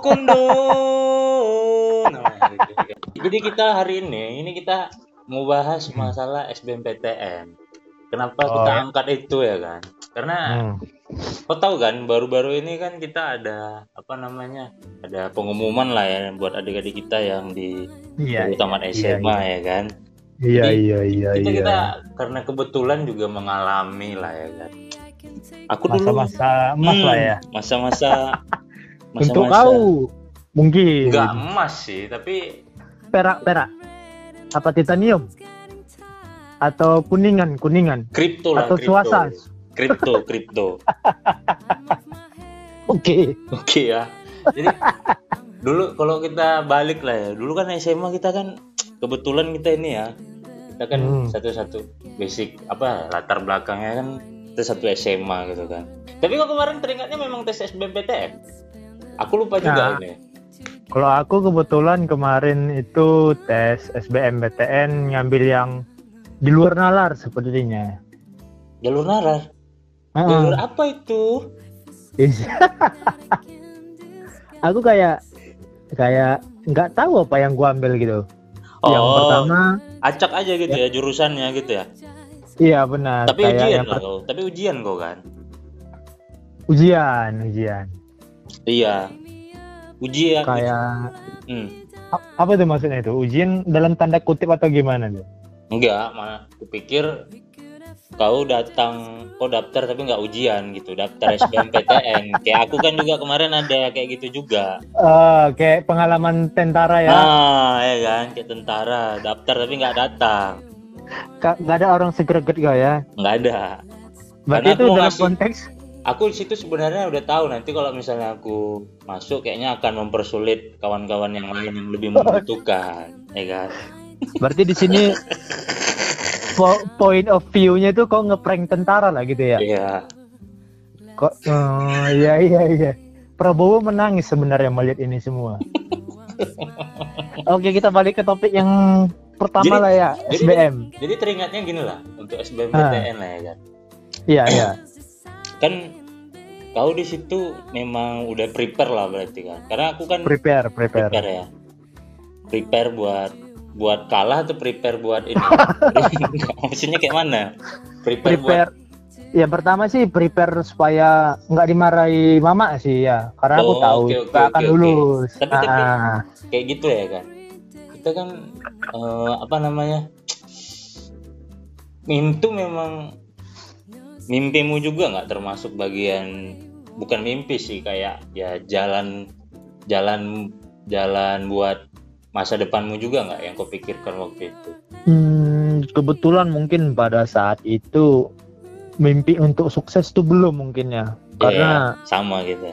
kondo. Nah, Jadi kita hari ini, ini kita mau bahas masalah SBMPTN. Kenapa Oh, kita ya. angkat itu ya kan? Karena Hmm. kau tahu kan, baru-baru ini kan kita ada apa namanya? Ada pengumuman lah ya buat adik-adik kita yang di Iya. baru tamat iya, SMA ya kan. Iya iya iya kita iya. kita karena kebetulan juga mengalami lah ya kan. Aku dulu Masa-masa emas Hmm, lah ya. Masa-masa Untuk masa-masa- kau mungkin Enggak emas sih, tapi perak perak apa titanium atau kuningan kuningan kripto lah, atau kripto. suasa. Kripto, kripto. Oke. Oke ya. Jadi dulu kalau kita balik lah ya, dulu kan SMA kita kan kebetulan kita ini ya, kita kan Hmm. satu-satu basic apa latar belakangnya kan kita satu SMA gitu kan. Tapi kok kemarin teringatnya memang tes SBMPTN. Aku lupa juga Nah. ini. Kalau aku kebetulan kemarin itu tes SBMPTN ngambil yang di luar nalar sepertinya. Jalur narar. Heeh. Jalur apa itu? Is- aku kayak kayak nggak tahu apa yang gua ambil gitu. Yang Oh. pertama, Acak aja gitu ya jurusannya gitu ya. iya benar. Tapi kayak ujian yang kau. Tapi ujian kau kan. ujian, ujian. Iya. Ujian. Kayak Hmm. apa itu maksudnya itu? Ujian dalam tanda kutip atau gimana tuh? Enggak, malah kupikir kau datang, kau daftar tapi nggak ujian gitu, daftar SBMPTN. kayak aku kan juga kemarin ada kayak gitu juga. Eh, kayak pengalaman tentara ya. Nah, ya kan, kayak tentara, daftar tapi nggak datang, nggak ada orang segreget gak ya? nggak ada. Berarti Karena itu dalam ngasih- konteks Aku di situ sebenarnya udah tahu nanti kalau misalnya aku masuk kayaknya akan mempersulit kawan-kawan yang lain yang lebih membutuhkan, ya kan? berarti di sini po- point of view-nya itu kok ngeprank tentara lah gitu ya. Iya. Kok oh, iya iya iya. Prabowo menangis sebenarnya melihat ini semua. Oke, kita balik ke topik yang pertama Jadi- lah ya, jadi- SBM. Jadi teringatnya gini lah untuk SBMPTN lah ya kan. Iya, iya. Kan kau di situ memang udah prepare lah berarti kan karena aku kan Prepare, prepare. prepare ya prepare buat buat kalah atau prepare buat ini maksudnya kayak mana prepare, buat Prepare. Yang pertama sih prepare supaya nggak dimarahi mama sih ya, karena aku Oh, tahu oke, oke, nggak akan oke. lulus. Tapi- tapi- Ah, kayak gitu ya kan kita kan eh, apa namanya mimpi memang mimpimu juga nggak termasuk bagian bukan mimpi sih kayak ya jalan jalan jalan buat masa depanmu juga nggak yang kau pikirkan waktu itu Hmm, kebetulan mungkin pada saat itu mimpi untuk sukses tuh belum mungkin ya. Karena Iya, sama gitu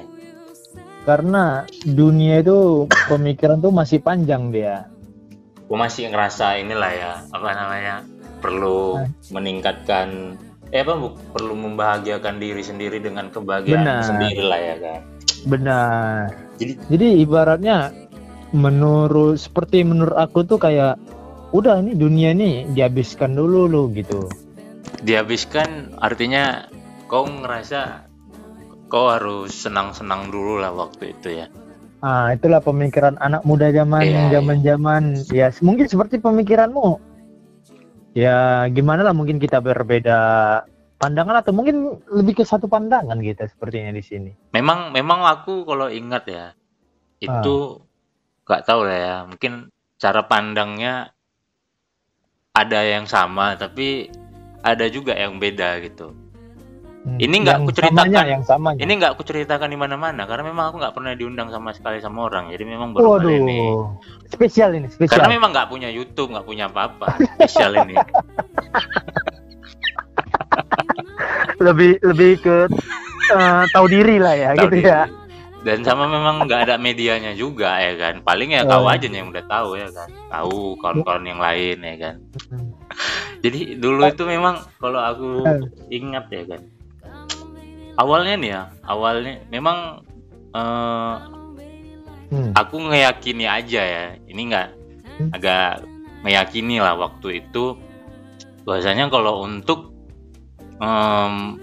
karena dunia itu pemikiran tuh masih panjang dia. Gue masih ngerasa inilah ya apa namanya perlu meningkatkan eh apa bu, perlu membahagiakan diri sendiri dengan kebahagiaan Benar. sendiri lah ya kan Benar. jadi Jadi ibaratnya menurut seperti menurut aku tuh kayak udah ini dunia nih dihabiskan dulu lu gitu. dihabiskan artinya kau ngerasa kau harus senang-senang dulu lah waktu itu ya Ah, itulah pemikiran anak muda zaman Iya, zaman-zaman ya mungkin seperti pemikiranmu. Ya gimana lah mungkin kita berbeda pandangan atau mungkin lebih ke satu pandangan kita sepertinya di sini. memang memang aku kalau ingat ya itu nggak tahu lah ya mungkin cara pandangnya ada yang sama tapi ada juga yang beda gitu Hmm, Ini nggak aku ceritakan. yang samanya. ini nggak aku ceritakan di mana-mana karena memang aku nggak pernah diundang sama sekali sama orang jadi memang baru kali ini Waduh, spesial ini, spesial. karena memang nggak punya YouTube nggak punya apa-apa spesial ini lebih lebih ke eh, tahu diri lah ya Tahu gitu diri. ya. dan sama memang nggak ada medianya juga ya kan paling ya Oh. kau aja yang udah tahu ya kan tahu kawan-kawan yang lain ya kan jadi dulu itu memang kalau aku Eh. ingat ya kan awalnya nih ya awalnya memang eh, Hmm. aku ngeyakini aja ya ini nggak Hmm. agak meyakini lah waktu itu bahwasanya kalau untuk em,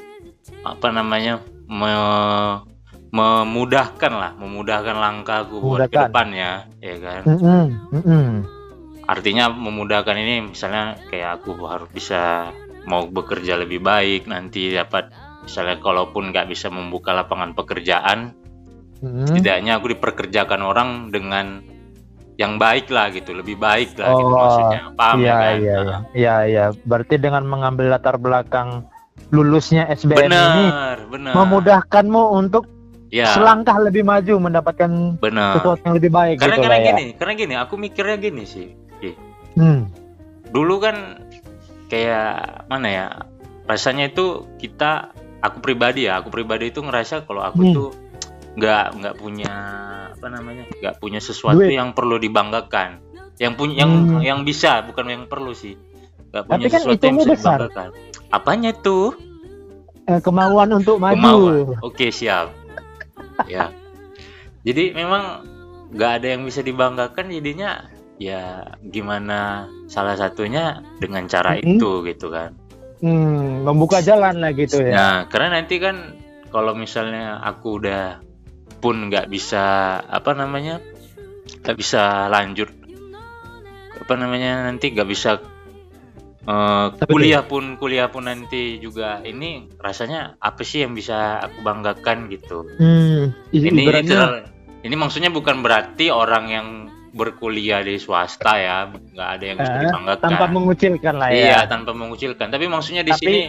apa namanya me- memudahkan lah, memudahkan langkahku buat ke depannya, ya kan. Mm-mm, mm-mm. Artinya memudahkan ini misalnya kayak aku harus bisa mau bekerja lebih baik nanti dapat misalnya kalaupun nggak bisa membuka lapangan pekerjaan, Mm-mm. setidaknya aku diperkerjakan orang dengan yang baik lah gitu, lebih baik lah gitu Oh, maksudnya. Paham Iya, ya kan? iya, Nah, iya, iya, iya. Berarti dengan mengambil latar belakang lulusnya SBM ini Benar, benar. memudahkanmu untuk Ya, selangkah lebih maju mendapatkan benar. sesuatu yang lebih baik Karena gitu karena lah ya. gini, karena gini, aku mikirnya gini sih. Ih, Hmm. Dulu kan kayak mana ya? Rasanya itu kita, aku pribadi ya, aku pribadi itu ngerasa kalau aku Hmm. tuh nggak nggak punya apa namanya, nggak punya sesuatu Duit. yang perlu dibanggakan. Yang punya, yang Hmm. yang bisa, bukan yang perlu sih. Nggak punya Tapi kan sesuatu yang bisa besar. dibanggakan. Apanya tuh? Eh, kemauan untuk maju. Kemauan. Oke siap. ya. Jadi memang nggak ada yang bisa dibanggakan jadinya ya gimana salah satunya dengan cara Mm-mm. itu gitu kan. Hmm, membuka jalan lah gitu ya. Nah karena nanti kan kalau misalnya aku udah pun nggak bisa apa namanya nggak bisa lanjut apa namanya nanti nggak bisa tuh? kuliah pun kuliah pun nanti juga ini rasanya apa sih yang bisa aku banggakan gitu Hmm, ini ter- ini maksudnya bukan berarti orang yang berkuliah di swasta ya nggak ada yang bisa Eh, dibanggakan tanpa mengucilkan lah ya. iya tanpa mengucilkan tapi maksudnya di Tapi sini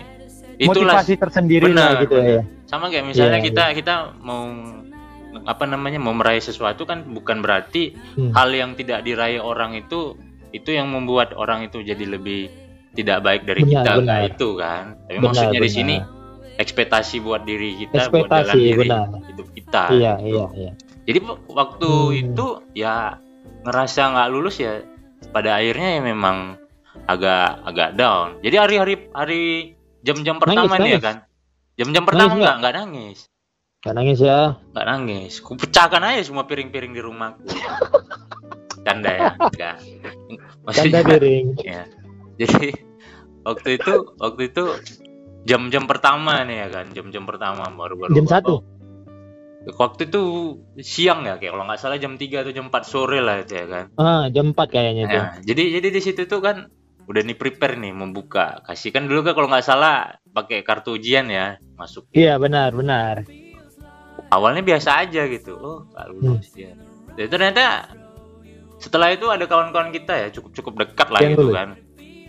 itulah Motivasi tersendiri Benar, lah gitu ya. sama kayak misalnya Iya, kita kita mau apa namanya mau meraih sesuatu kan bukan berarti Hmm. hal yang tidak diraih orang itu itu yang membuat orang itu jadi lebih tidak baik dari Benar, kita benar. itu kan tapi Benar, maksudnya di benar. sini ekspektasi buat diri kita buat Ekspektasi diri benar. hidup kita Iya, gitu. iya, iya. jadi waktu Hmm. itu ya ngerasa nggak lulus ya pada akhirnya ya memang agak agak down. Jadi hari-hari hari jam-jam pertama nih ya nangis. kan? Jam-jam pertama Nangis nggak nggak? nangis. Gak nangis ya. nggak nangis. Ku pecahkan aja semua piring-piring di rumahku canda ya? Enggak Canda piring. ya. Jadi waktu itu waktu itu jam-jam pertama nih ya kan? Jam-jam pertama baru-baru Jam satu. Waktu itu siang ya kayak kalau nggak salah jam 3 atau jam 4 sore lah itu ya kan. Ah, jam 4 kayaknya tuh. Nah, jadi jadi di situ tuh kan udah nih prepare nih membuka. Kasih kan dulu kan kalau nggak salah pakai kartu ujian ya masuk. Iya, benar, benar. awalnya biasa aja gitu. Oh nggak lulus ya Jadi ternyata setelah itu ada kawan-kawan kita ya cukup cukup dekat lah Yang gitu lulus. kan.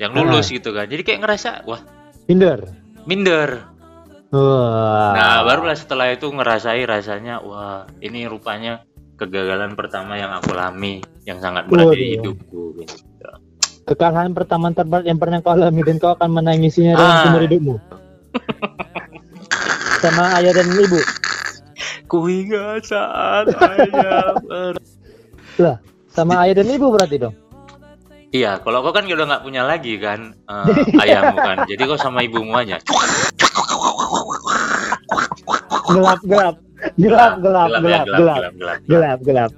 Yang lulus gitu kan. Jadi kayak ngerasa wah Tinder. minder Wah. nah barulah setelah itu ngerasai rasanya wah ini rupanya kegagalan pertama yang aku alami yang sangat berat di Waduh. hidupku gitu. kekalahan pertama terberat yang pernah kau alami dan kau akan menangisinya dengan Ah. seumur hidupmu. Sama ayah dan ibu. ku ingat saat ayah ber- Lah, sama ayah dan ibu berarti dong. Iya, kalau kau kan udah nggak punya lagi kan eh, ayahmu kan. Jadi kau sama ibumu aja. Gelap, gelap. Gelap, gelap, gelap, gelap. gelap, gelap. Gelap, gelap.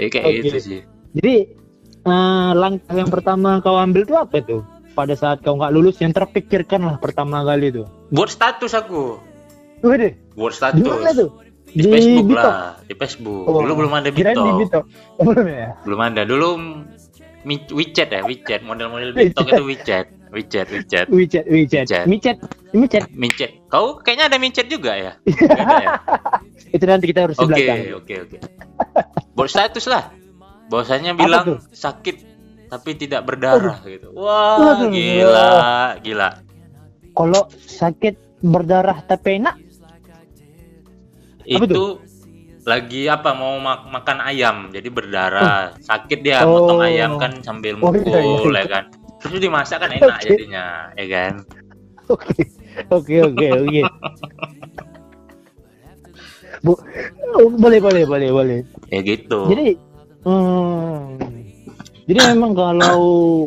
Ya, kayak Oke. gitu sih. Jadi eh, langkah yang pertama kau ambil itu apa itu? Pada saat kau nggak lulus yang terpikirkan lah pertama kali itu. Buat status aku. Waduh, Buat di mana status. tuh? Di, Facebook Bitok? lah, di Facebook. Oh, Dulu belum ada Kirain di. Bitok. Oh, belum ya? Belum ada. Dulu WeChat ya, WeChat. Model-model. Bitok itu WeChat. WeChat, WeChat. WeChat, WeChat, WeChat. WeChat, WeChat. WeChat. Kau kayaknya ada WeChat juga ya? Ada ya? Itu nanti kita harus Oke, belakang. oke, oke. Buat status lah. Bahwasanya Apa bilang sakit tapi tidak berdarah gitu. Wah, Aduh. gila, gila. Kalau sakit berdarah tapi enak, Apa Itu lagi apa mau mak- makan ayam jadi berdarah. Sakit dia Oh. motong ayam kan sambil Oh, iya, mukul iya. ya kan. Terus dimasak kan enak Oke. jadinya, ya kan? Oke, oke, oke, oke. Bu, oh, boleh, boleh, boleh, boleh. Ya gitu. Jadi, hmm, jadi memang kalau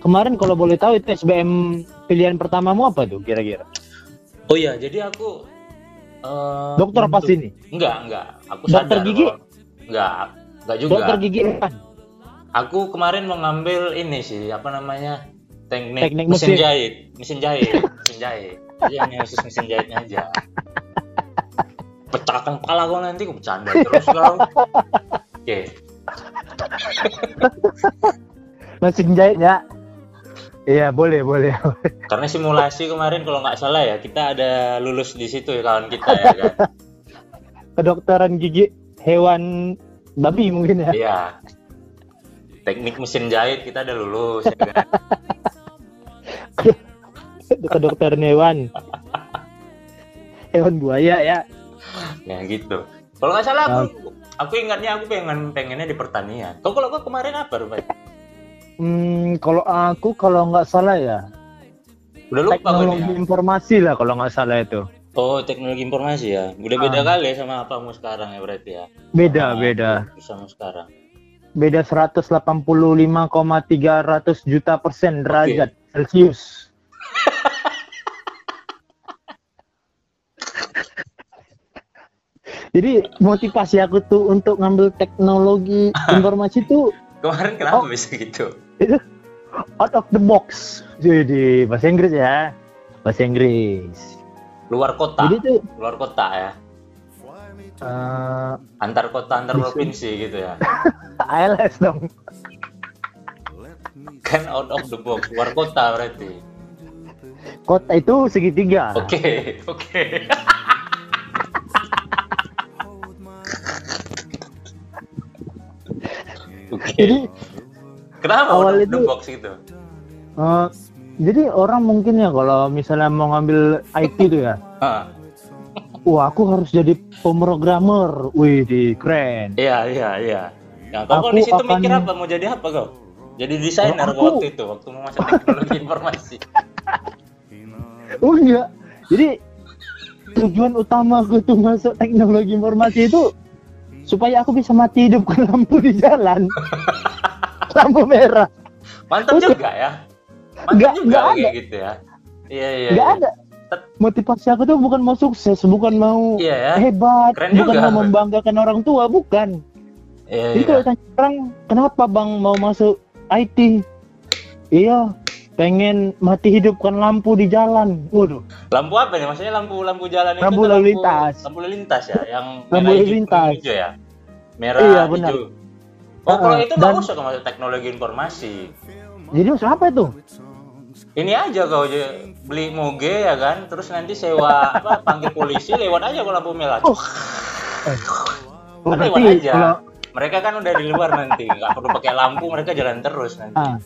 kemarin kalau boleh tahu itu SBM pilihan pertamamu apa tuh kira-kira? Oh iya, jadi aku eh, Dokter apa untuk- sini? Enggak, enggak. Aku Dokter sadar gigi? kalau- Enggak, enggak juga. Dokter gigi kan? Aku kemarin mengambil ini sih, apa namanya? Teknik, Teknik mesin, mesin. jahit, mesin jahit, mesin jahit. Jadi hanya khusus mesin jahitnya aja. pecahkan kepala kau nanti kau bercanda terus kau oke Mesin jahit ya. Iya boleh boleh. karena simulasi kemarin kalau nggak salah ya kita ada lulus di situ ya kawan kita ya kan Kedokteran gigi hewan babi mungkin ya. iya teknik mesin jahit kita ada lulus ya kan Kedokteran hewan. Hewan buaya ya. ya gitu kalau nggak salah aku aku ingatnya aku pengen pengennya di pertanian kau kalau kau kemarin apa rupanya Hmm, kalau aku kalau nggak salah ya udah lupa teknologi ya? informasi lah kalau nggak salah itu. oh teknologi informasi ya udah beda Ah. kali ya sama apamu sekarang ya berarti ya Beda Sama beda. aku sama sekarang Beda 185,300 juta persen derajat Celcius. Jadi motivasi aku tuh untuk ngambil teknologi informasi tuh kemarin kenapa Oh. bisa gitu out of the box. Jadi bahasa Inggris ya. Bahasa Inggris. luar kota Jadi tuh luar kota ya eh, antar kota antar provinsi gitu ya ALS dong. kan out of the box luar kota berarti Kota itu segitiga. oke oke oke Jadi kenapa awal out of the itu- box gitu eh, jadi orang mungkin ya kalau misalnya mau ngambil IT itu ya, Ah, wah aku harus jadi pemrogramer. Wih, di keren. iya iya iya nah kau di situ akan- mikir apa mau jadi apa kau jadi desainer aku- waktu itu waktu mau masuk teknologi informasi Oh iya. Jadi tujuan utama aku tuh masuk teknologi informasi itu supaya aku bisa mati hidupkan lampu di jalan. lampu merah. mantap juga ya mantap Nggak- juga kayak ada. gitu ya iya iya Nggak iya. ada. Motivasi aku tuh bukan mau sukses, bukan mau iya ya hebat, Keren bukan juga. mau membanggakan orang tua, bukan. Iya Jadi iya kalau tanya orang, kenapa bang mau masuk IT? Iya, pengen mati hidupkan lampu di jalan. Waduh, lampu apa nih maksudnya lampu lampu jalan itu Lampu tuh lalu lintas. lampu lalu lintas ya yang Lampu merah, lalu hijau, lintas. hijau ya merah Iya, benar. hijau oh kalau Ah, itu dan- bagus kok masuk teknologi informasi jadi maksud apa itu? ini aja kau beli moge ya kan terus nanti sewa apa panggil polisi lewat aja kalau lampu merah Oh. Oh, Kan lewat berarti aja kalau mereka kan udah di luar nanti nggak perlu pakai lampu mereka jalan terus nanti ah,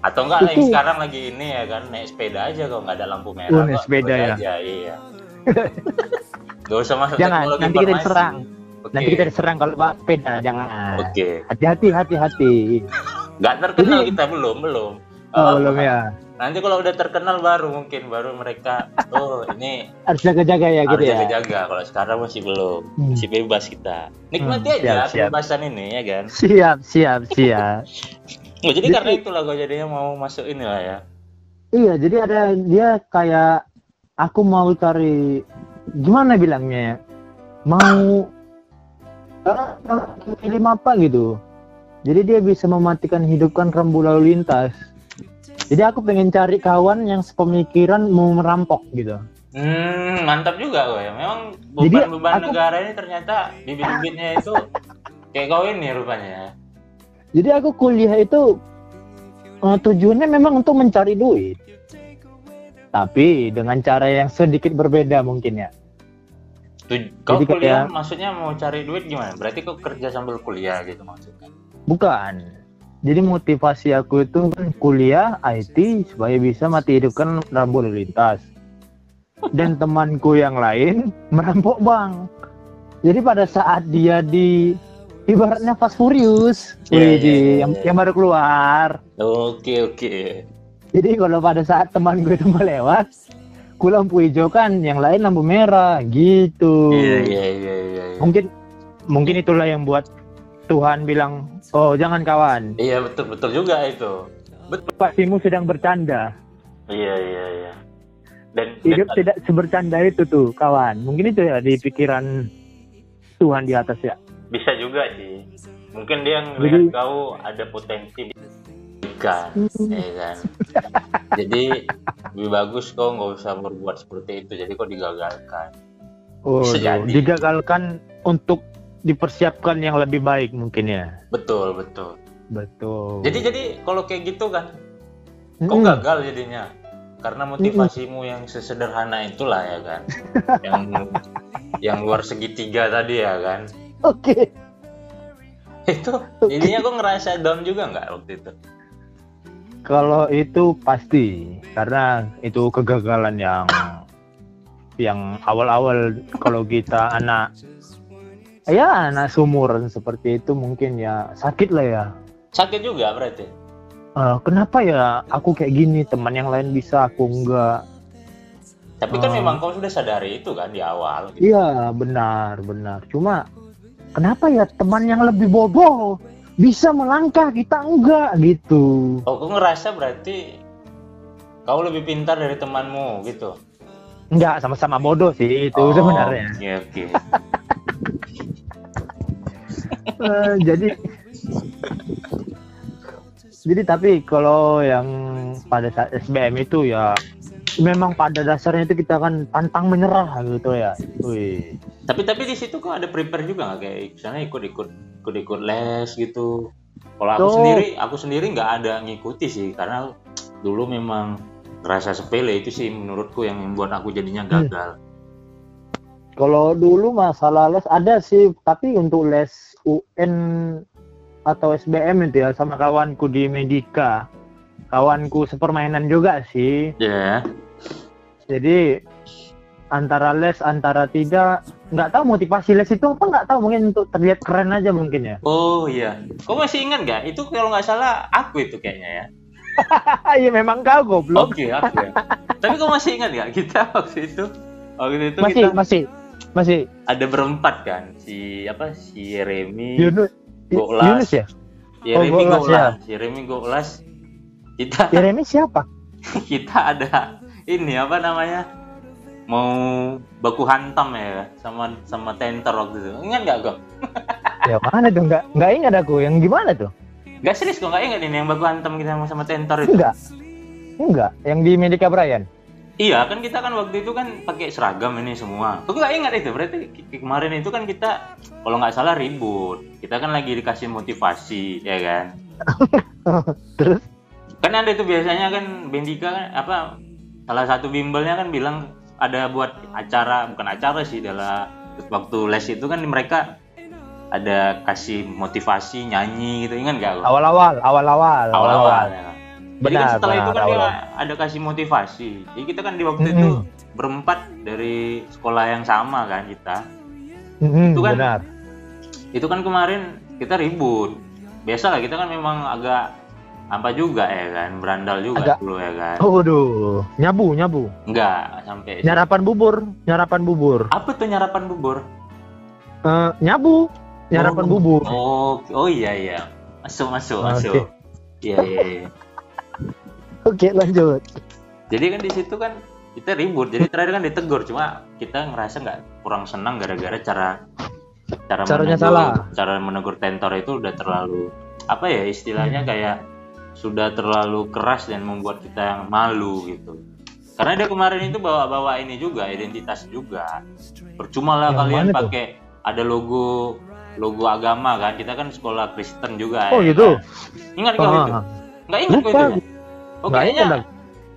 atau enggak lagi Itu- sekarang lagi ini ya kan naik sepeda aja kalau nggak ada lampu merah Oh, naik kok, sepeda ya. aja, iya Gak usah masuk jangan, nanti kita informasi. diserang. Oke. Nanti kita diserang kalau bawa sepeda, jangan. Oke. Hati-hati, hati-hati. Nggak terkenal Jadi- kita belum, belum. Oh, Eh, belum ya. Nanti kalau udah terkenal baru mungkin baru mereka oh ini Harus jaga-jaga ya harus gitu ya. jaga-jaga. Kalau sekarang masih belum, Hmm. masih bebas kita. Nikmati Hmm, aja siap, siap. kebebasan ini ya kan. Siap, siap, siap. Oh, jadi Jadi- karena itulah gue jadinya mau masuk inilah ya. iya, jadi ada dia kayak aku mau cari gimana bilangnya ya? Mau eh, film apa gitu. Jadi dia bisa mematikan hidupkan rambu lalu lintas. Jadi aku pengen cari kawan yang sepemikiran mau merampok gitu. Hmm, mantap juga gue ya. Memang beban-beban aku- negara ini ternyata bibit-bibitnya itu kayak kau ini rupanya ya. Jadi aku kuliah itu eh, tujuannya memang untuk mencari duit. Tapi dengan cara yang sedikit berbeda mungkin ya. Tuj- Kau Jadi kuliah kayak- maksudnya mau cari duit gimana? Berarti kau kerja sambil kuliah gitu maksudnya? Bukan. Jadi motivasi aku itu kan kuliah IT supaya bisa mati hidupkan rambu lalu lintas. Dan temanku yang lain merampok bang. Jadi pada saat dia di ibaratnya Fast Furious, iya, di- iya, yang, iya. yang baru keluar. Oke oke. Jadi kalau pada saat teman gue itu melewat, ku lampu hijau kan, yang lain lampu merah, gitu. Iya iya iya iya. iya. Mungkin mungkin itulah yang buat Tuhan bilang, oh jangan kawan, Iya betul betul juga itu. pastimu sedang bercanda. Iya iya iya. Dan, Hidup dan tidak sebercanda itu tuh kawan. Mungkin itu ya di pikiran Tuhan di atas ya. bisa juga sih. Mungkin dia ngelihat Jadi- kau ada potensi di ikan, ya kan. Jadi lebih bagus kau nggak usah berbuat seperti itu. Jadi kau digagalkan. Oh, digagalkan untuk dipersiapkan yang lebih baik mungkin ya. betul betul Betul. jadi jadi kalau kayak gitu kan kok Mm-mm. gagal jadinya karena motivasimu yang sesederhana itulah ya kan yang yang luar segitiga tadi ya kan Oke. itu jadinya kok ngerasa down juga nggak waktu itu Kalau itu pasti karena itu kegagalan yang yang awal-awal kalau kita anak ya anak sumuran seperti itu mungkin ya sakit lah ya. sakit juga berarti Eh, kenapa ya aku kayak gini teman yang lain bisa aku enggak? tapi kan Oh. memang kau sudah sadari itu kan di awal gitu. Iya benar benar. Cuma kenapa ya teman yang lebih bodoh bisa melangkah kita enggak gitu? oh kau ngerasa berarti kau lebih pintar dari temanmu gitu Enggak sama-sama bodoh sih itu Oh, sebenarnya. oke oke Eh, jadi jadi tapi kalau yang pada saat SBM itu ya memang pada dasarnya itu kita kan pantang menyerah gitu ya. Wih. tapi tapi di situ kok ada prepare juga nggak kayak misalnya ikut ikut ikut ikut les gitu kalau aku Tuh. sendiri aku sendiri nggak ada ngikuti sih karena dulu memang ngerasa sepele itu sih menurutku yang membuat aku jadinya Hmm. gagal Kalau dulu masalah les ada sih, tapi untuk les UN atau SBM itu ya sama kawanku di Medika. Kawanku sepermainan juga sih. ya Jadi antara les antara tidak nggak tahu motivasi les itu apa nggak tahu mungkin untuk terlihat keren aja mungkin ya. oh iya kau masih ingat nggak itu kalau nggak salah aku itu kayaknya ya Iya memang kau goblok. oke aku ya tapi kau masih ingat nggak kita waktu itu waktu itu masih kita masih masih ada berempat kan si apa si Remi Yunus Goklas. Yunus ya? Yeremi Oh, Goklas, Goklas, Yeremi Goklas. Kita Jeremy siapa? kita ada ini apa namanya? Mau baku hantam ya sama sama tenter waktu itu. Ingat nggak kok? ya mana tuh nggak nggak ingat aku yang gimana tuh? Nggak serius kok nggak ingat ini yang baku hantam kita sama sama tenter itu. Enggak. Enggak, yang di Medika Brian. Iya kan kita kan waktu itu kan pakai seragam ini semua. Kok nggak ingat itu? Berarti ke- kemarin itu kan kita kalau nggak salah ribut. Kita kan lagi dikasih motivasi ya kan. Terus kan ada itu biasanya kan Bendika kan apa salah satu bimbelnya kan bilang ada buat acara bukan acara sih dalam waktu les itu kan mereka ada kasih motivasi nyanyi gitu ingat nggak lo? awal-awal, awal-awal, awal-awal ya. Jadi kan Benar, setelah itu benar, kan dia ada kasih motivasi jadi kita kan di waktu Mm-mm. itu berempat dari sekolah yang sama kan kita Mhm, Itu kan benar. itu kan kemarin kita ribut biasa lah kita kan memang agak apa juga ya kan berandal juga Agak- dulu ya kan Waduh, nyabu, nyabu. enggak sampai Nyarapan bubur, nyarapan bubur. apa tuh nyarapan bubur Eh, nyabu, nyarapan Oh, bubur. Oh, oh iya iya. Masuk masuk Oke. masuk. Iya iya. iya. Oke, lanjut. Jadi kan di situ kan kita ribut. Jadi terakhir kan ditegur. Cuma kita ngerasa nggak kurang senang gara-gara cara cara Caranya menegur, salah. Cara menegur tentor itu udah terlalu apa ya istilahnya kayak sudah terlalu keras dan membuat kita yang malu gitu. Karena dia kemarin itu bawa-bawa ini juga identitas juga. Percuma lah kalian pakai ada logo logo agama kan. Kita kan sekolah Kristen juga. Oh ya gitu. kan? Ingat kau itu? Ah, Nggak ingat kau itu? Oh Nggak kayaknya, ingat,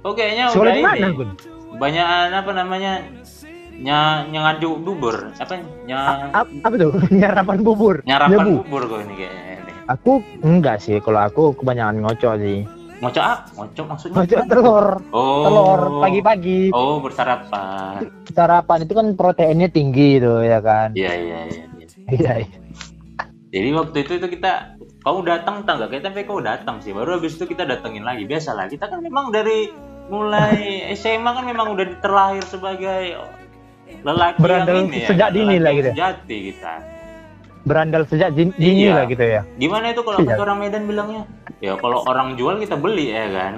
oh kayaknya udah di mana. Gun? Banyak apa namanya? Nya nyangadu bubur. Apa? Nya Ap- Apa tuh? nyarapan bubur. nyarapan Nyabu. bubur kau ini kayaknya. Ini. Aku enggak sih, kalau aku kebanyakan ngocok sih. Ngocok apa? Ngocok maksudnya? Ngocok telur, Oh. telur pagi-pagi. Oh bersarapan. Sarapan itu kan proteinnya tinggi tuh ya kan. Iya iya iya. iya. Iya, iya. Jadi waktu itu itu kita kau datang tangga kita tapi kau datang sih baru habis itu kita datengin lagi biasa lah kita kan memang dari mulai SMA kan memang udah terlahir sebagai lelaki Berandal yang ini ya, sejak dini lelaki lah gitu. sejati kita Berandal sejak din- dini Iya. lah gitu ya. gimana itu kalau Iya. kata orang Medan bilangnya ya kalau orang jual kita beli ya kan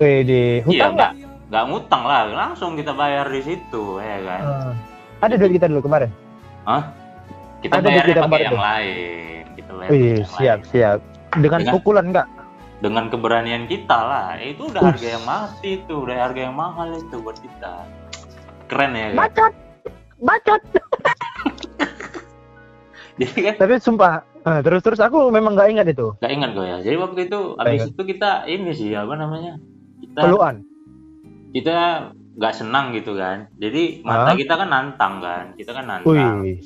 di iya hutang nggak nggak ngutang lah langsung kita bayar di situ ya kan Eh, ada duit kita dulu kemarin. Hah? kita Ada kita pakai yang tuh. lain kita bayar Wih, siap, lain. siap. Dengan Dengan- pukulan enggak? dengan keberanian kita lah itu udah Ush. harga yang mati itu udah harga yang mahal itu buat kita keren ya kan Bacot. Bacot. jadi kan Tapi sumpah, eh, terus terus aku memang nggak ingat itu. nggak ingat gue ya jadi waktu itu habis itu kita ini sih apa namanya kita Peluan. kita nggak senang gitu kan jadi mata kita kan nantang kan kita kan nantang Wih.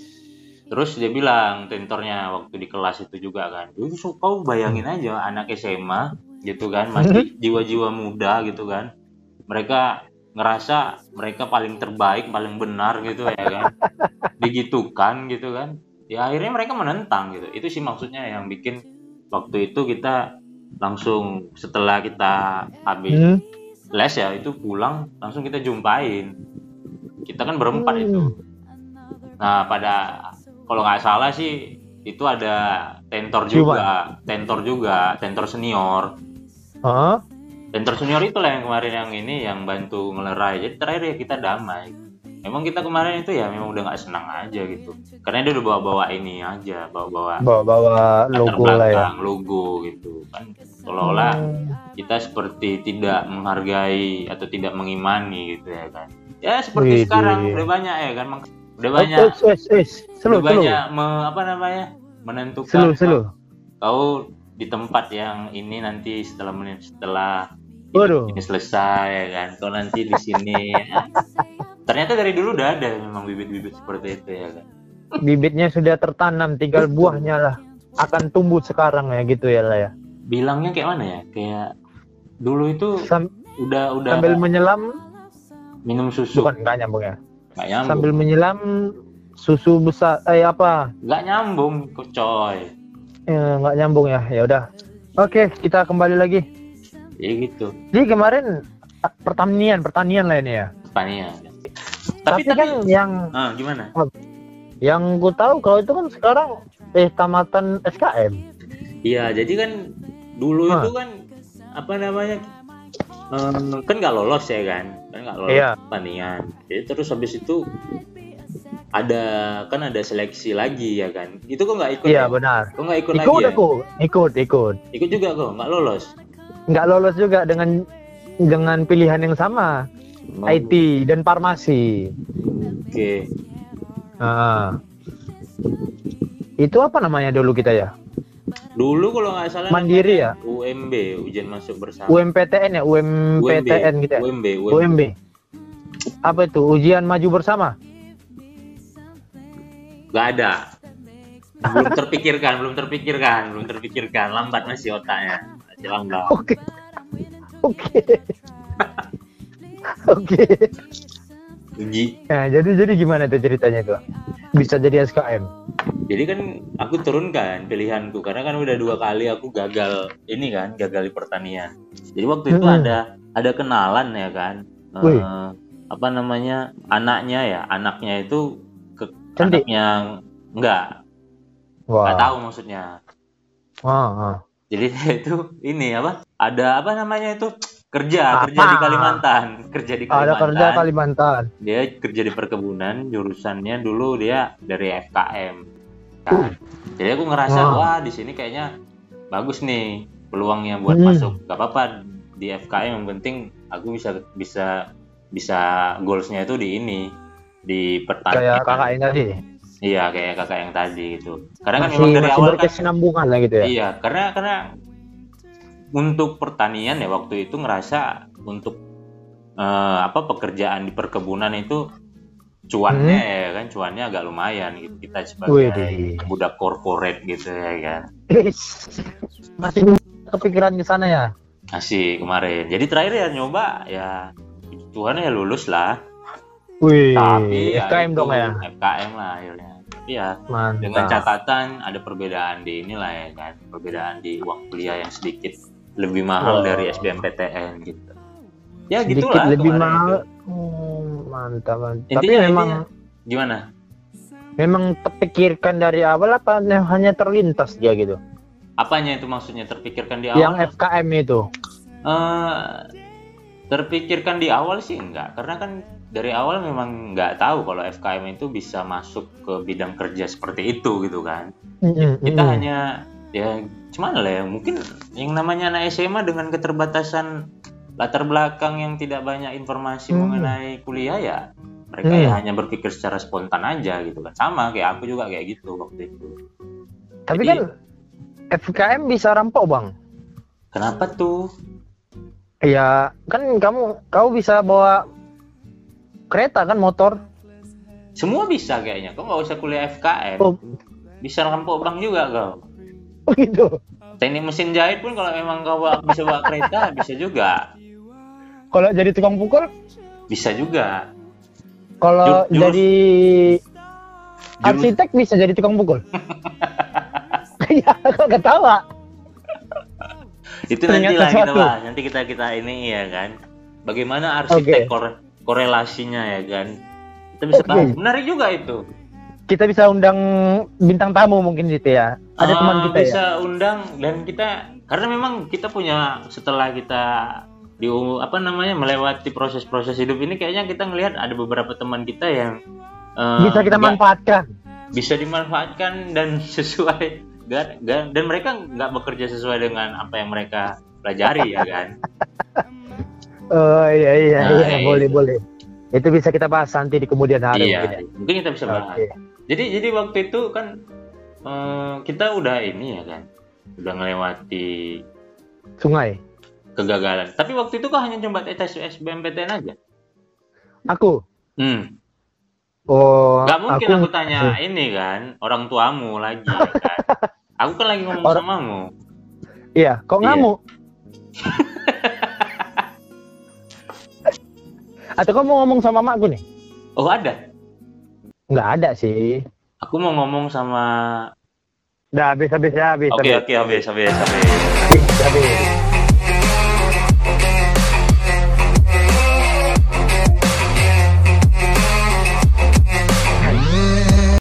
Terus dia bilang tentornya waktu di kelas itu juga kan "Lu so- kau bayangin aja anak SMA gitu kan masih jiwa-jiwa muda gitu kan. Mereka ngerasa mereka paling terbaik paling benar gitu ya kan. Digitukan gitu kan. Ya akhirnya mereka menentang gitu. Itu sih maksudnya yang bikin waktu itu kita langsung setelah kita habis Hmm. les ya itu pulang langsung kita jumpain. Kita kan berempat Hmm. itu nah pada kalau nggak salah sih itu ada tentor juga tentor juga tentor senior Hah? tentor senior itu lah yang kemarin yang ini yang bantu ngelerai jadi terakhir ya kita damai memang kita kemarin itu ya memang udah nggak senang aja gitu karena dia udah bawa bawa ini aja bawa bawa Bawa bawa logo lah ya. logo gitu kan seolah-olah Hmm. kita seperti tidak menghargai atau tidak mengimani gitu ya kan ya seperti Wih, sekarang wih. udah banyak ya kan Udah Oh, banyak eh, eh, eh, Selu, udah selu. banyak me- apa namanya menentukan Selu, selu. kau di tempat yang ini nanti setelah menit setelah Waduh. ini selesai ya kan kau nanti di sini ya. ternyata dari dulu udah ada memang bibit-bibit seperti itu ya kan Bibitnya sudah tertanam, tinggal buahnya lah akan tumbuh sekarang ya gitu ya lah ya. bilangnya kayak mana ya kayak dulu itu Sam- udah udah sambil menyelam, minum susu bukan nggak nyambung ya. Nggak nyambung Sambil menyelam susu besar, eh apa? nggak nyambung coy Eh, nggak nyambung ya. Ya udah. Oke, kita kembali lagi. ya gitu Jadi kemarin ah, pertanian, pertanian lah ini ya. Spania Tapi, tapi kan yang ah gimana yang gue tahu kalau itu kan sekarang eh tamatan SKM. iya jadi kan dulu Hah. itu kan apa namanya eh, kan nggak lolos ya kan kan nggak lolos Iya. pertandingan jadi terus habis itu ada kan ada seleksi lagi ya kan itu kok nggak ikut Iya ya? benar. kok nggak ikut, Ikut lagi ya? aku, ikut, ikut. ikut juga kok nggak lolos Nggak lolos juga dengan dengan pilihan yang sama, Mau- IT dan farmasi. oke Nah, itu apa namanya dulu kita ya? Dulu kalau nggak salah Mandiri ya? UMB ujian masuk bersama UMPTN ya, UMPTN gitu ya. UMB UMB UMB. Apa itu? Ujian maju bersama. nggak ada belum terpikirkan belum terpikirkan belum terpikirkan lambat masih otaknya masih lambat Oke. Oke. Oke. Uji Nah, jadi jadi gimana tuh ceritanya itu? Bisa jadi SKM. jadi kan aku turunkan pilihanku karena kan udah dua kali aku gagal ini kan gagal di pertanian jadi waktu itu Hmm. ada ada kenalan ya kan Wih. apa namanya anaknya ya anaknya itu ke Cantik. anaknya enggak Wah. nggak tahu maksudnya ah. jadi itu ini apa ada apa namanya itu kerja kerja di Apa? Kalimantan kerja di Kalimantan Ada kerja Kalimantan. dia kerja di perkebunan jurusannya dulu dia dari FKM Uh. Nah, jadi aku ngerasa Wah. wah di sini kayaknya bagus nih peluangnya buat Hmm. masuk gak apa-apa di FKM yang penting aku bisa bisa bisa goalsnya itu di ini di pertanian Kayak kakak yang tadi. iya kayak kakak yang tadi gitu karena kan Masih, memang dari masih awal kan lah gitu ya. Iya, karena karena untuk pertanian ya waktu itu ngerasa untuk eh, apa pekerjaan di perkebunan itu cuannya ya kan cuannya agak lumayan gitu. Kita sebagai budak korporat gitu ya kan. Masih kepikiran ke sana ya. masih kemarin. Jadi terakhir ya nyoba ya Tuhan ya lulus lah. Wih, tapi ya SKM itu, dong ya. FKM lah akhirnya. Tapi ya Mantap. dengan catatan ada perbedaan di inilah ya kan perbedaan di uang kuliah yang sedikit lebih mahal Oh. dari SBMPTN gitu ya Sedikit gitulah lebih mahal. Hmm, mantap, mantap. Tapi Intinya- memang gimana memang terpikirkan dari awal apa hanya terlintas dia gitu. apanya itu maksudnya terpikirkan di Yang awal FKM itu. Eh, terpikirkan di awal sih enggak karena kan dari awal memang nggak tahu kalau FKM itu bisa masuk ke bidang kerja seperti itu gitu kan Mm-mm, kita mm-mm. hanya ya cuman lah ya mungkin yang namanya anak SMA dengan keterbatasan latar belakang yang tidak banyak informasi Hmm. mengenai kuliah ya mereka ya Hmm. hanya berpikir secara spontan aja gitu kan sama kayak aku juga kayak gitu waktu itu Tapi Jadi- kan FKM bisa rampok bang. kenapa tuh Ya kan kamu kau bisa bawa kereta kan motor. semua bisa kayaknya kau nggak usah kuliah FKM Oh, bisa rampok bank juga kau gitu. teknik mesin jahit pun kalau memang kau bisa bawa kereta bisa juga. Kalau jadi tukang pukul, bisa juga. Kalau Jur- jadi arsitek bisa jadi tukang pukul. Iya, kok ketawa? itu nanti lah kita bahas. Nanti kita kita ini ya kan? Bagaimana arsitek Oke. kore- korelasinya ya kan? Kita bisa Oke. bahas. Menarik juga itu Kita bisa undang bintang tamu mungkin gitu ya. Ada Ah, teman kita bisa ya. undang dan kita karena memang kita punya setelah kita di apa namanya melewati proses-proses hidup ini kayaknya kita ngelihat ada beberapa teman kita yang eh, Bisa kita nggak- manfaatkan. bisa dimanfaatkan dan sesuai dan, dan dan mereka nggak bekerja sesuai dengan apa yang mereka pelajari ya kan Oh iya iya Nah, iya itu. boleh boleh. Itu bisa kita bahas nanti di kemudian hari iya mungkin ya. mungkin kita bisa bahas Oke. Jadi jadi waktu itu kan eh, kita udah ini ya kan udah melewati Sungai. kegagalan tapi waktu itu kok hanya coba tes SBMPTN aja Aku. hmm Oh, Gak mungkin aku, aku, tanya ini kan orang tuamu lagi ya kan. Aku kan lagi ngomong Orang- samamu. Iya, kok Iya. ngamuk? Atau kau mau ngomong sama makku nih? Oh ada. Nggak ada sih. Aku mau ngomong sama. Udah habis habis ya habis. Oke habis. oke habis habis habis. Habis, habis.